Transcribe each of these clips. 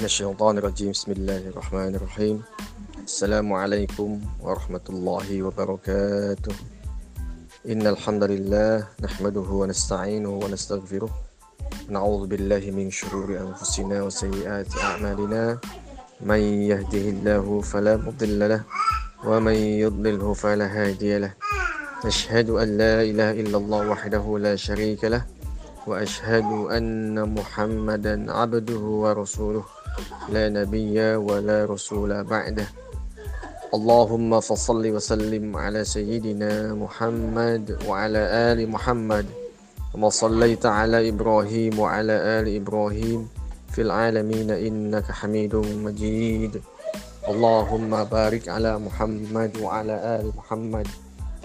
من الشيطان الرجيم. بسم الله الرحمن الرحيم. السلام عليكم ورحمة الله وبركاته. إن الحمد لله نحمده ونستعينه ونستغفره. نعوذ بالله من شرور أنفسنا وسيئات أعمالنا. من يهده الله فلا مضل له ومن يضلله فلا هادي له. أشهد أن لا إله إلا الله وحده لا شريك له وأشهد أن محمدا عبده ورسوله. لا نبي ولا رسول بعده. اللهم فصل وسلم على سيدنا محمد وعلى آل محمد كما صليت على إبراهيم وعلى آل إبراهيم في العالمين إنك حميد مجيد. اللهم بارك على محمد وعلى آل محمد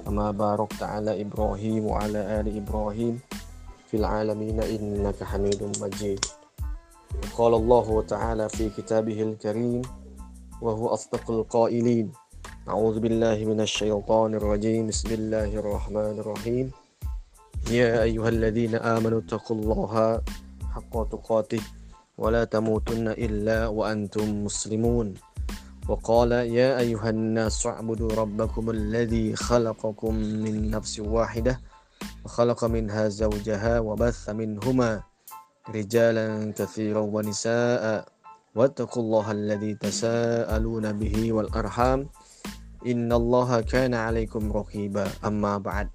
كما باركت على إبراهيم وعلى آل إبراهيم في العالمين إنك حميد مجيد. قال الله تعالى في كتابه الكريم وهو أصدق القائلين. أعوذ بالله من الشيطان الرجيم. بسم الله الرحمن الرحيم. يا أيها الذين آمنوا اتقوا الله حق تقاته ولا تموتن إلا وأنتم مسلمون. وقال يا أيها الناس اعبدوا ربكم الذي خلقكم من نفس واحدة وخلق منها زوجها وبث منهما رجالا كثيرا ونساء واتقوا الله الذي تساءلون به والأرحام إن الله كان عليكم رقيبا أما بعد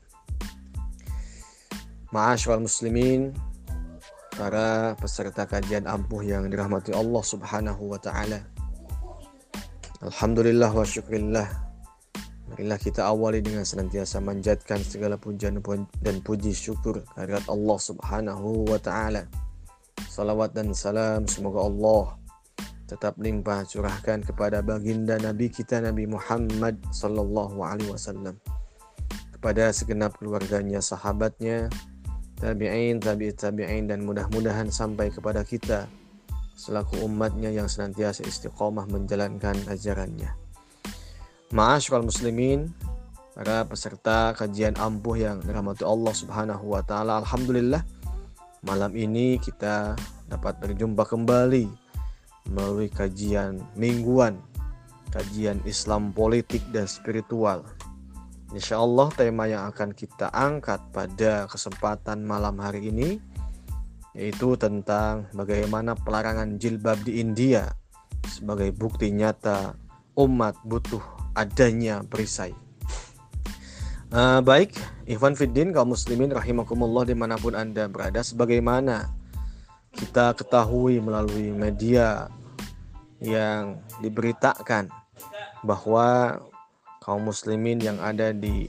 Ma'asyiral muslimin, para peserta kajian ampuh yang dirahmati Allah Subhanahu wa taala. Alhamdulillah wa syukrillah Marilah kita awali dengan senantiasa manjatkan segala pujian dan puji syukur kehadirat Allah Subhanahu wa taala. Salawat dan salam semoga Allah tetap limpah curahkan kepada baginda Nabi kita Nabi Muhammad sallallahu alaihi wasallam. Kepada segenap keluarganya, sahabatnya, tabi'in, tabi'it tabi'in dan mudah-mudahan sampai kepada kita selaku umatnya yang senantiasa istiqomah menjalankan ajarannya. Ma'asyiral muslimin, para peserta kajian ampuh yang dirahmati Allah Subhanahu wa taala. Alhamdulillah malam ini kita dapat berjumpa kembali melalui kajian mingguan, kajian Islam politik dan spiritual. Insya Allah tema yang akan kita angkat pada kesempatan malam hari ini yaitu tentang bagaimana pelarangan jilbab di India sebagai bukti nyata umat butuh adanya perisai. Uh, baik, Ikhwan Fiddin kaum muslimin rahimakumullah di mana pun anda berada sebagaimana kita ketahui melalui media yang diberitakan bahwa kaum muslimin yang ada di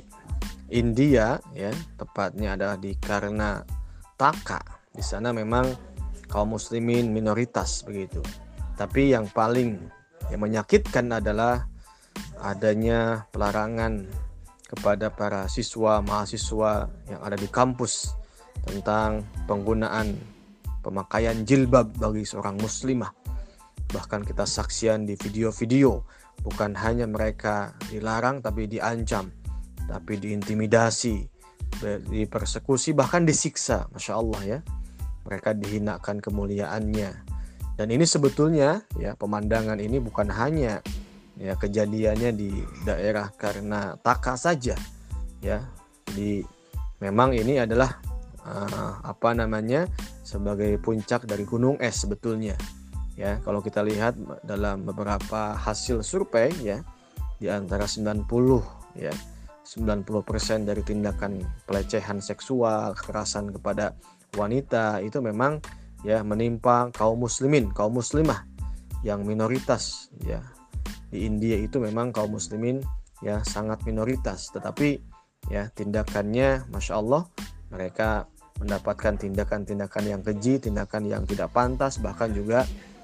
India ya tepatnya adalah di Karnataka. Di sana memang kaum muslimin minoritas begitu. Tapi yang paling yang menyakitkan adalah adanya pelarangan kepada para siswa mahasiswa yang ada di kampus tentang penggunaan pemakaian jilbab bagi seorang muslimah. Bahkan kita saksian di video-video bukan hanya mereka dilarang tapi diancam, tapi diintimidasi, dipersekusi bahkan disiksa, masya Allah ya. Mereka dihinakan kemuliaannya. Dan ini sebetulnya ya pemandangan ini bukan hanya ya kejadiannya di daerah karena Taka saja. Ya di memang ini adalah uh, apa namanya sebagai puncak dari gunung es sebetulnya. Ya kalau kita lihat dalam beberapa hasil survei ya di antara 90 ya 90% dari tindakan pelecehan seksual kekerasan kepada wanita itu memang ya menimpa kaum muslimin kaum muslimah yang minoritas ya di India itu memang kaum muslimin ya sangat minoritas. Tetapi ya tindakannya masya Allah mereka mendapatkan tindakan-tindakan yang keji tindakan yang tidak pantas. Bahkan juga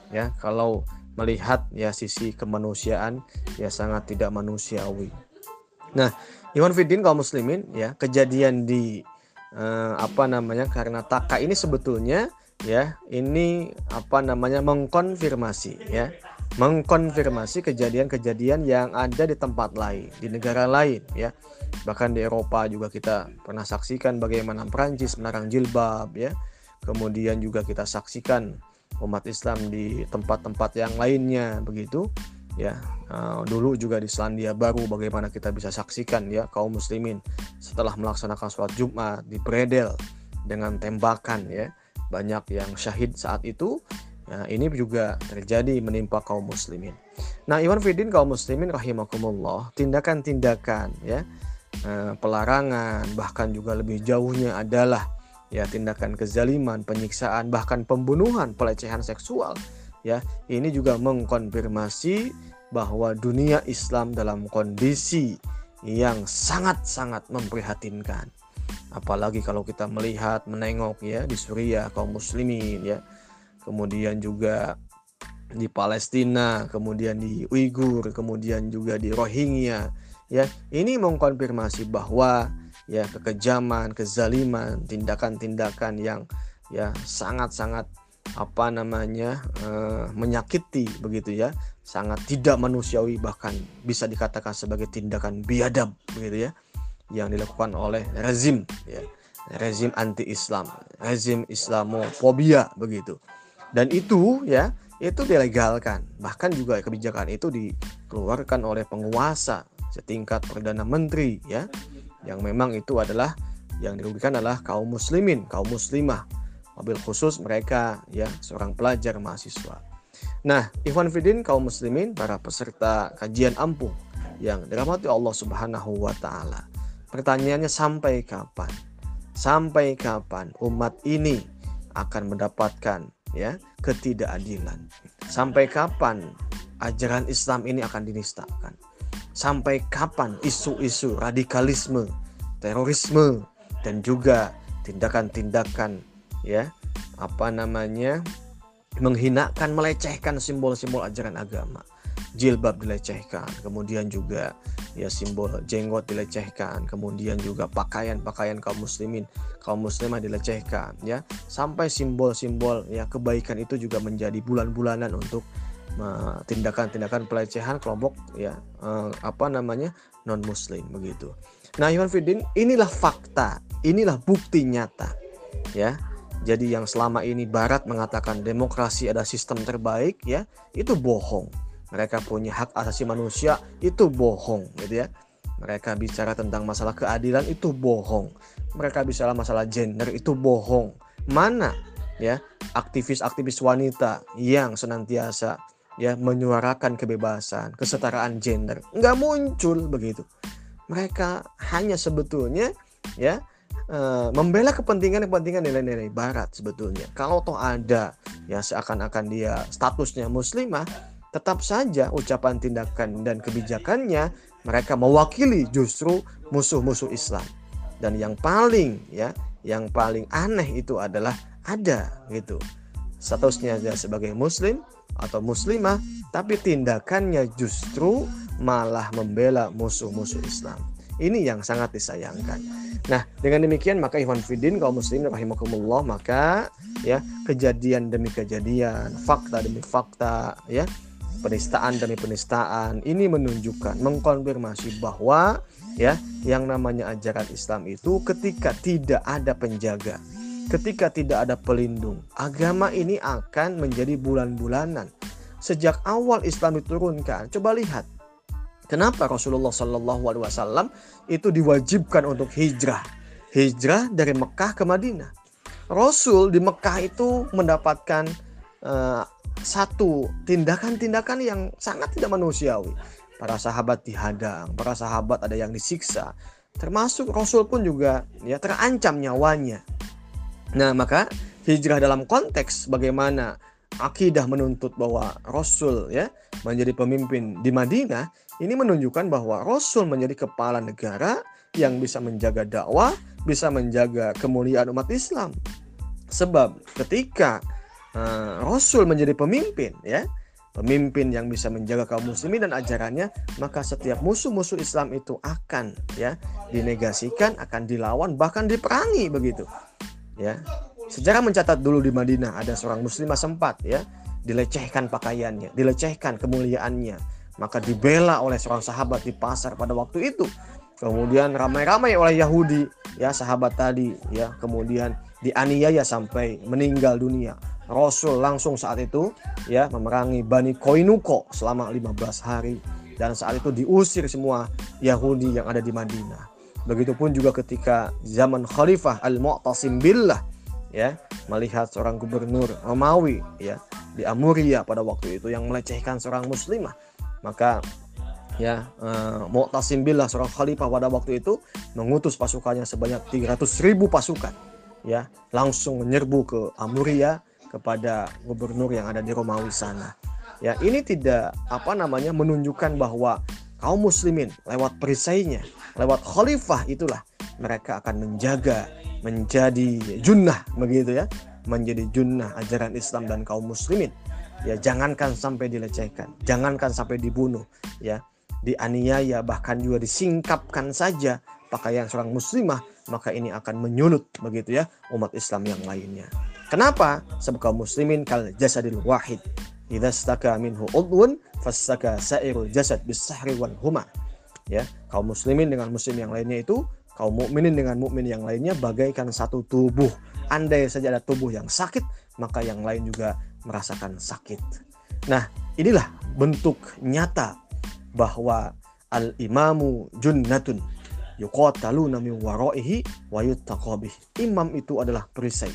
ya kalau melihat ya sisi kemanusiaan ya sangat tidak manusiawi. Nah Iwan Fidin kaum muslimin ya kejadian di eh, apa namanya karena taka ini sebetulnya ya ini apa namanya mengkonfirmasi ya mengkonfirmasi kejadian-kejadian yang ada di tempat lain, di negara lain ya. Bahkan di Eropa juga kita pernah saksikan bagaimana Prancis melarang jilbab ya. Kemudian juga kita saksikan umat Islam di tempat-tempat yang lainnya begitu ya uh, dulu juga di Selandia Baru bagaimana kita bisa saksikan ya kaum muslimin setelah melaksanakan sholat Jumat di Bredel dengan tembakan ya banyak yang syahid saat itu ya, ini juga terjadi menimpa kaum muslimin. Nah Iwan Fidin kaum muslimin rahimakumullah tindakan-tindakan ya uh, pelarangan bahkan juga lebih jauhnya adalah ya tindakan kezaliman penyiksaan bahkan pembunuhan pelecehan seksual ya ini juga mengkonfirmasi bahwa dunia Islam dalam kondisi yang sangat-sangat memprihatinkan. Apalagi kalau kita melihat menengok ya di Suriah kaum muslimin ya kemudian juga di Palestina kemudian di Uighur kemudian juga di Rohingya ya. Ini mengkonfirmasi bahwa ya kekejaman kezaliman tindakan-tindakan yang ya sangat-sangat apa namanya uh, menyakiti begitu ya. Sangat tidak manusiawi bahkan bisa dikatakan sebagai tindakan biadab begitu ya yang dilakukan oleh rezim ya. Rezim anti Islam rezim Islamofobia begitu dan itu ya itu dilegalkan bahkan juga kebijakan itu dikeluarkan oleh penguasa setingkat perdana menteri ya yang memang itu adalah yang dirugikan adalah kaum muslimin kaum muslimah mobil khusus mereka ya seorang pelajar mahasiswa. Nah, Ikhwan Fidin kaum muslimin para peserta kajian ampuh yang dirahmati Allah Subhanahu wa taala. Pertanyaannya sampai kapan? Sampai kapan umat ini akan mendapatkan ya ketidakadilan? Sampai kapan ajaran Islam ini akan dinistakan? Sampai kapan isu-isu radikalisme, terorisme dan juga tindakan-tindakan ya apa namanya menghinakan melecehkan simbol-simbol ajaran agama jilbab dilecehkan kemudian juga ya simbol jenggot dilecehkan kemudian juga pakaian-pakaian kaum muslimin kaum muslimah dilecehkan ya sampai simbol-simbol ya kebaikan itu juga menjadi bulan-bulanan untuk tindakan-tindakan pelecehan kelompok ya eh, apa namanya non muslim begitu. Nah, Iwan Fidin inilah fakta, inilah bukti nyata ya jadi yang selama ini Barat mengatakan demokrasi ada sistem terbaik ya, itu bohong. Mereka punya hak asasi manusia itu bohong gitu ya. Mereka bicara tentang masalah keadilan itu bohong. Mereka bicara masalah gender itu bohong. Mana ya aktivis-aktivis wanita yang senantiasa ya menyuarakan kebebasan, kesetaraan gender. Nggak muncul begitu. Mereka hanya sebetulnya ya uh, membela kepentingan-kepentingan nilai-nilai barat sebetulnya. Kalau toh ada ya seakan-akan dia statusnya muslimah, tetap saja ucapan tindakan dan kebijakannya mereka mewakili justru musuh-musuh Islam. Dan yang paling ya, yang paling aneh itu adalah ada gitu. Statusnya sebagai muslim atau muslimah, tapi tindakannya justru malah membela musuh-musuh Islam. Ini yang sangat disayangkan. Nah, dengan demikian maka Ikhwan Fidin kaum muslimin rahimakumullah maka ya kejadian demi kejadian, fakta demi fakta ya, penistaan demi penistaan ini menunjukkan mengkonfirmasi bahwa ya yang namanya ajaran Islam itu ketika tidak ada penjaga, ketika tidak ada pelindung, agama ini akan menjadi bulan-bulanan. Sejak awal Islam diturunkan, coba lihat Kenapa Rasulullah Shallallahu Alaihi Wasallam itu diwajibkan untuk hijrah, hijrah dari Mekah ke Madinah. Rasul di Mekah itu mendapatkan uh, satu tindakan-tindakan yang sangat tidak manusiawi. Para sahabat dihadang, para sahabat ada yang disiksa, termasuk Rasul pun juga ya terancam nyawanya. Nah maka hijrah dalam konteks bagaimana akidah menuntut bahwa Rasul ya menjadi pemimpin di Madinah ini menunjukkan bahwa Rasul menjadi kepala negara yang bisa menjaga dakwah, bisa menjaga kemuliaan umat Islam. Sebab ketika uh, Rasul menjadi pemimpin, ya, pemimpin yang bisa menjaga kaum muslimin dan ajarannya, maka setiap musuh-musuh Islam itu akan ya dinegasikan, akan dilawan, bahkan diperangi begitu. Ya. Sejarah mencatat dulu di Madinah ada seorang muslimah sempat ya dilecehkan pakaiannya, dilecehkan kemuliaannya, maka dibela oleh seorang sahabat di pasar pada waktu itu. Kemudian ramai-ramai oleh Yahudi, ya sahabat tadi, ya kemudian dianiaya sampai meninggal dunia. Rasul langsung saat itu ya memerangi Bani Koinuko selama 15 hari dan saat itu diusir semua Yahudi yang ada di Madinah. Begitupun juga ketika zaman Khalifah Al-Mu'tasim Billah ya melihat seorang gubernur Romawi ya di Amuria pada waktu itu yang melecehkan seorang muslimah maka ya uh, Mu'tasim Billah seorang khalifah pada waktu itu mengutus pasukannya sebanyak 300 ribu pasukan ya langsung menyerbu ke Amuria kepada gubernur yang ada di Romawi sana ya ini tidak apa namanya menunjukkan bahwa kaum muslimin lewat perisainya, lewat khalifah itulah mereka akan menjaga menjadi junnah begitu ya, menjadi junnah ajaran Islam dan kaum muslimin. Ya jangankan sampai dilecehkan, jangankan sampai dibunuh ya, dianiaya bahkan juga disingkapkan saja pakaian seorang muslimah maka ini akan menyulut begitu ya umat Islam yang lainnya. Kenapa? Sebab kaum muslimin kal jasadil wahid. Idza staka minhu udwun fasaka sairul jasad bisahri wal huma. Ya kaum muslimin dengan muslim yang lainnya itu kaum mukminin dengan mukmin yang lainnya bagaikan satu tubuh. Andai saja ada tubuh yang sakit maka yang lain juga merasakan sakit. Nah inilah bentuk nyata bahwa al imamu junnatun yuqataluna min waraihi wa yuttaqabih imam itu adalah perisai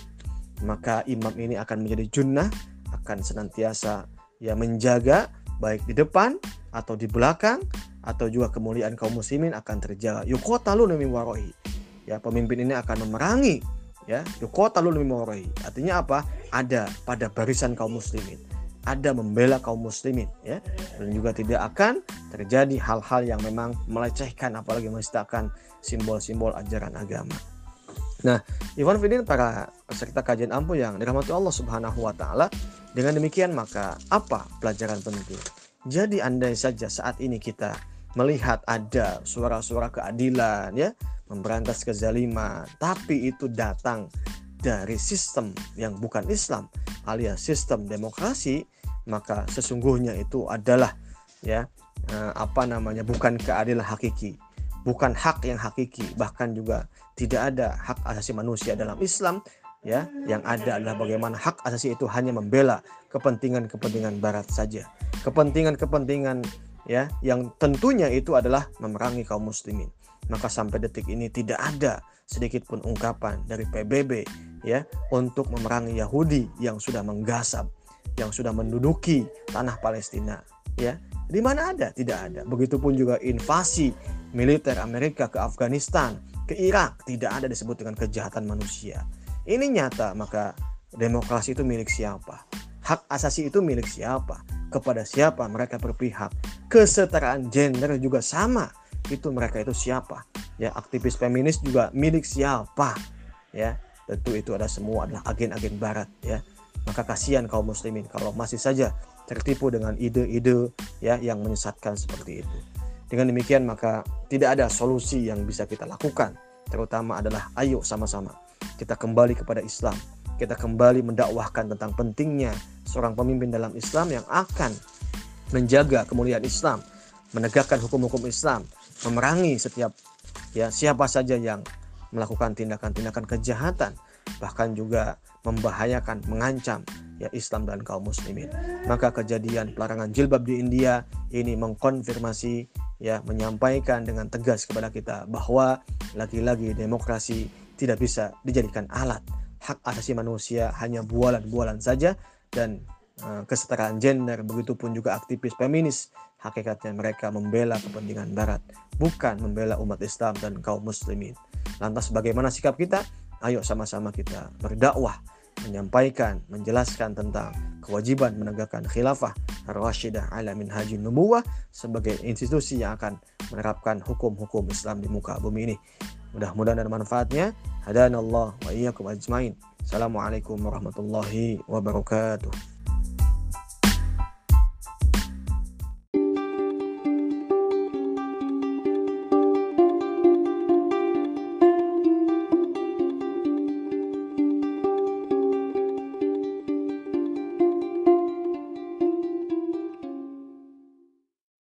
maka imam ini akan menjadi junnah akan senantiasa ya menjaga baik di depan atau di belakang atau juga kemuliaan kaum muslimin akan terjaga. Yuqatalu min warohi. Ya, pemimpin ini akan memerangi ya, yuqatalu min warohi. Artinya apa? Ada pada barisan kaum muslimin. Ada membela kaum muslimin ya. Dan juga tidak akan terjadi hal-hal yang memang melecehkan apalagi menistakan simbol-simbol ajaran agama. Nah, Ivan Fidin para peserta kajian ampuh yang dirahmati Allah Subhanahu wa taala, dengan demikian maka apa pelajaran penting? Jadi andai saja saat ini kita melihat ada suara-suara keadilan ya, memberantas kezaliman, tapi itu datang dari sistem yang bukan Islam alias sistem demokrasi, maka sesungguhnya itu adalah ya eh, apa namanya bukan keadilan hakiki bukan hak yang hakiki bahkan juga tidak ada hak asasi manusia dalam Islam ya yang ada adalah bagaimana hak asasi itu hanya membela kepentingan-kepentingan barat saja. Kepentingan-kepentingan ya yang tentunya itu adalah memerangi kaum muslimin. Maka sampai detik ini tidak ada sedikit pun ungkapan dari PBB ya untuk memerangi Yahudi yang sudah menggasap yang sudah menduduki tanah Palestina ya di mana ada tidak ada begitupun juga invasi militer Amerika ke Afghanistan, ke Irak tidak ada disebut dengan kejahatan manusia. Ini nyata, maka demokrasi itu milik siapa? Hak asasi itu milik siapa? Kepada siapa mereka berpihak? Kesetaraan gender juga sama. Itu mereka itu siapa? Ya, aktivis feminis juga milik siapa? Ya, tentu itu ada semua adalah agen-agen barat ya. Maka kasihan kaum muslimin kalau masih saja tertipu dengan ide-ide ya yang menyesatkan seperti itu. Dengan demikian maka tidak ada solusi yang bisa kita lakukan. Terutama adalah ayo sama-sama kita kembali kepada Islam. Kita kembali mendakwahkan tentang pentingnya seorang pemimpin dalam Islam yang akan menjaga kemuliaan Islam, menegakkan hukum-hukum Islam, memerangi setiap ya siapa saja yang melakukan tindakan-tindakan kejahatan, bahkan juga membahayakan, mengancam ya Islam dan kaum muslimin. Maka kejadian pelarangan jilbab di India ini mengkonfirmasi ya menyampaikan dengan tegas kepada kita bahwa lagi-lagi demokrasi tidak bisa dijadikan alat. Hak asasi manusia hanya bualan-bualan saja dan uh, kesetaraan gender begitupun juga aktivis feminis hakikatnya mereka membela kepentingan barat bukan membela umat Islam dan kaum muslimin. Lantas bagaimana sikap kita? Ayo sama-sama kita berdakwah menyampaikan, menjelaskan tentang kewajiban menegakkan khilafah ar-rasyidah ala minhajin nubuwah sebagai institusi yang akan menerapkan hukum-hukum Islam di muka bumi ini. Mudah-mudahan ada manfaatnya. Hadanallah wa iyyakum ajmain. Assalamualaikum warahmatullahi wabarakatuh.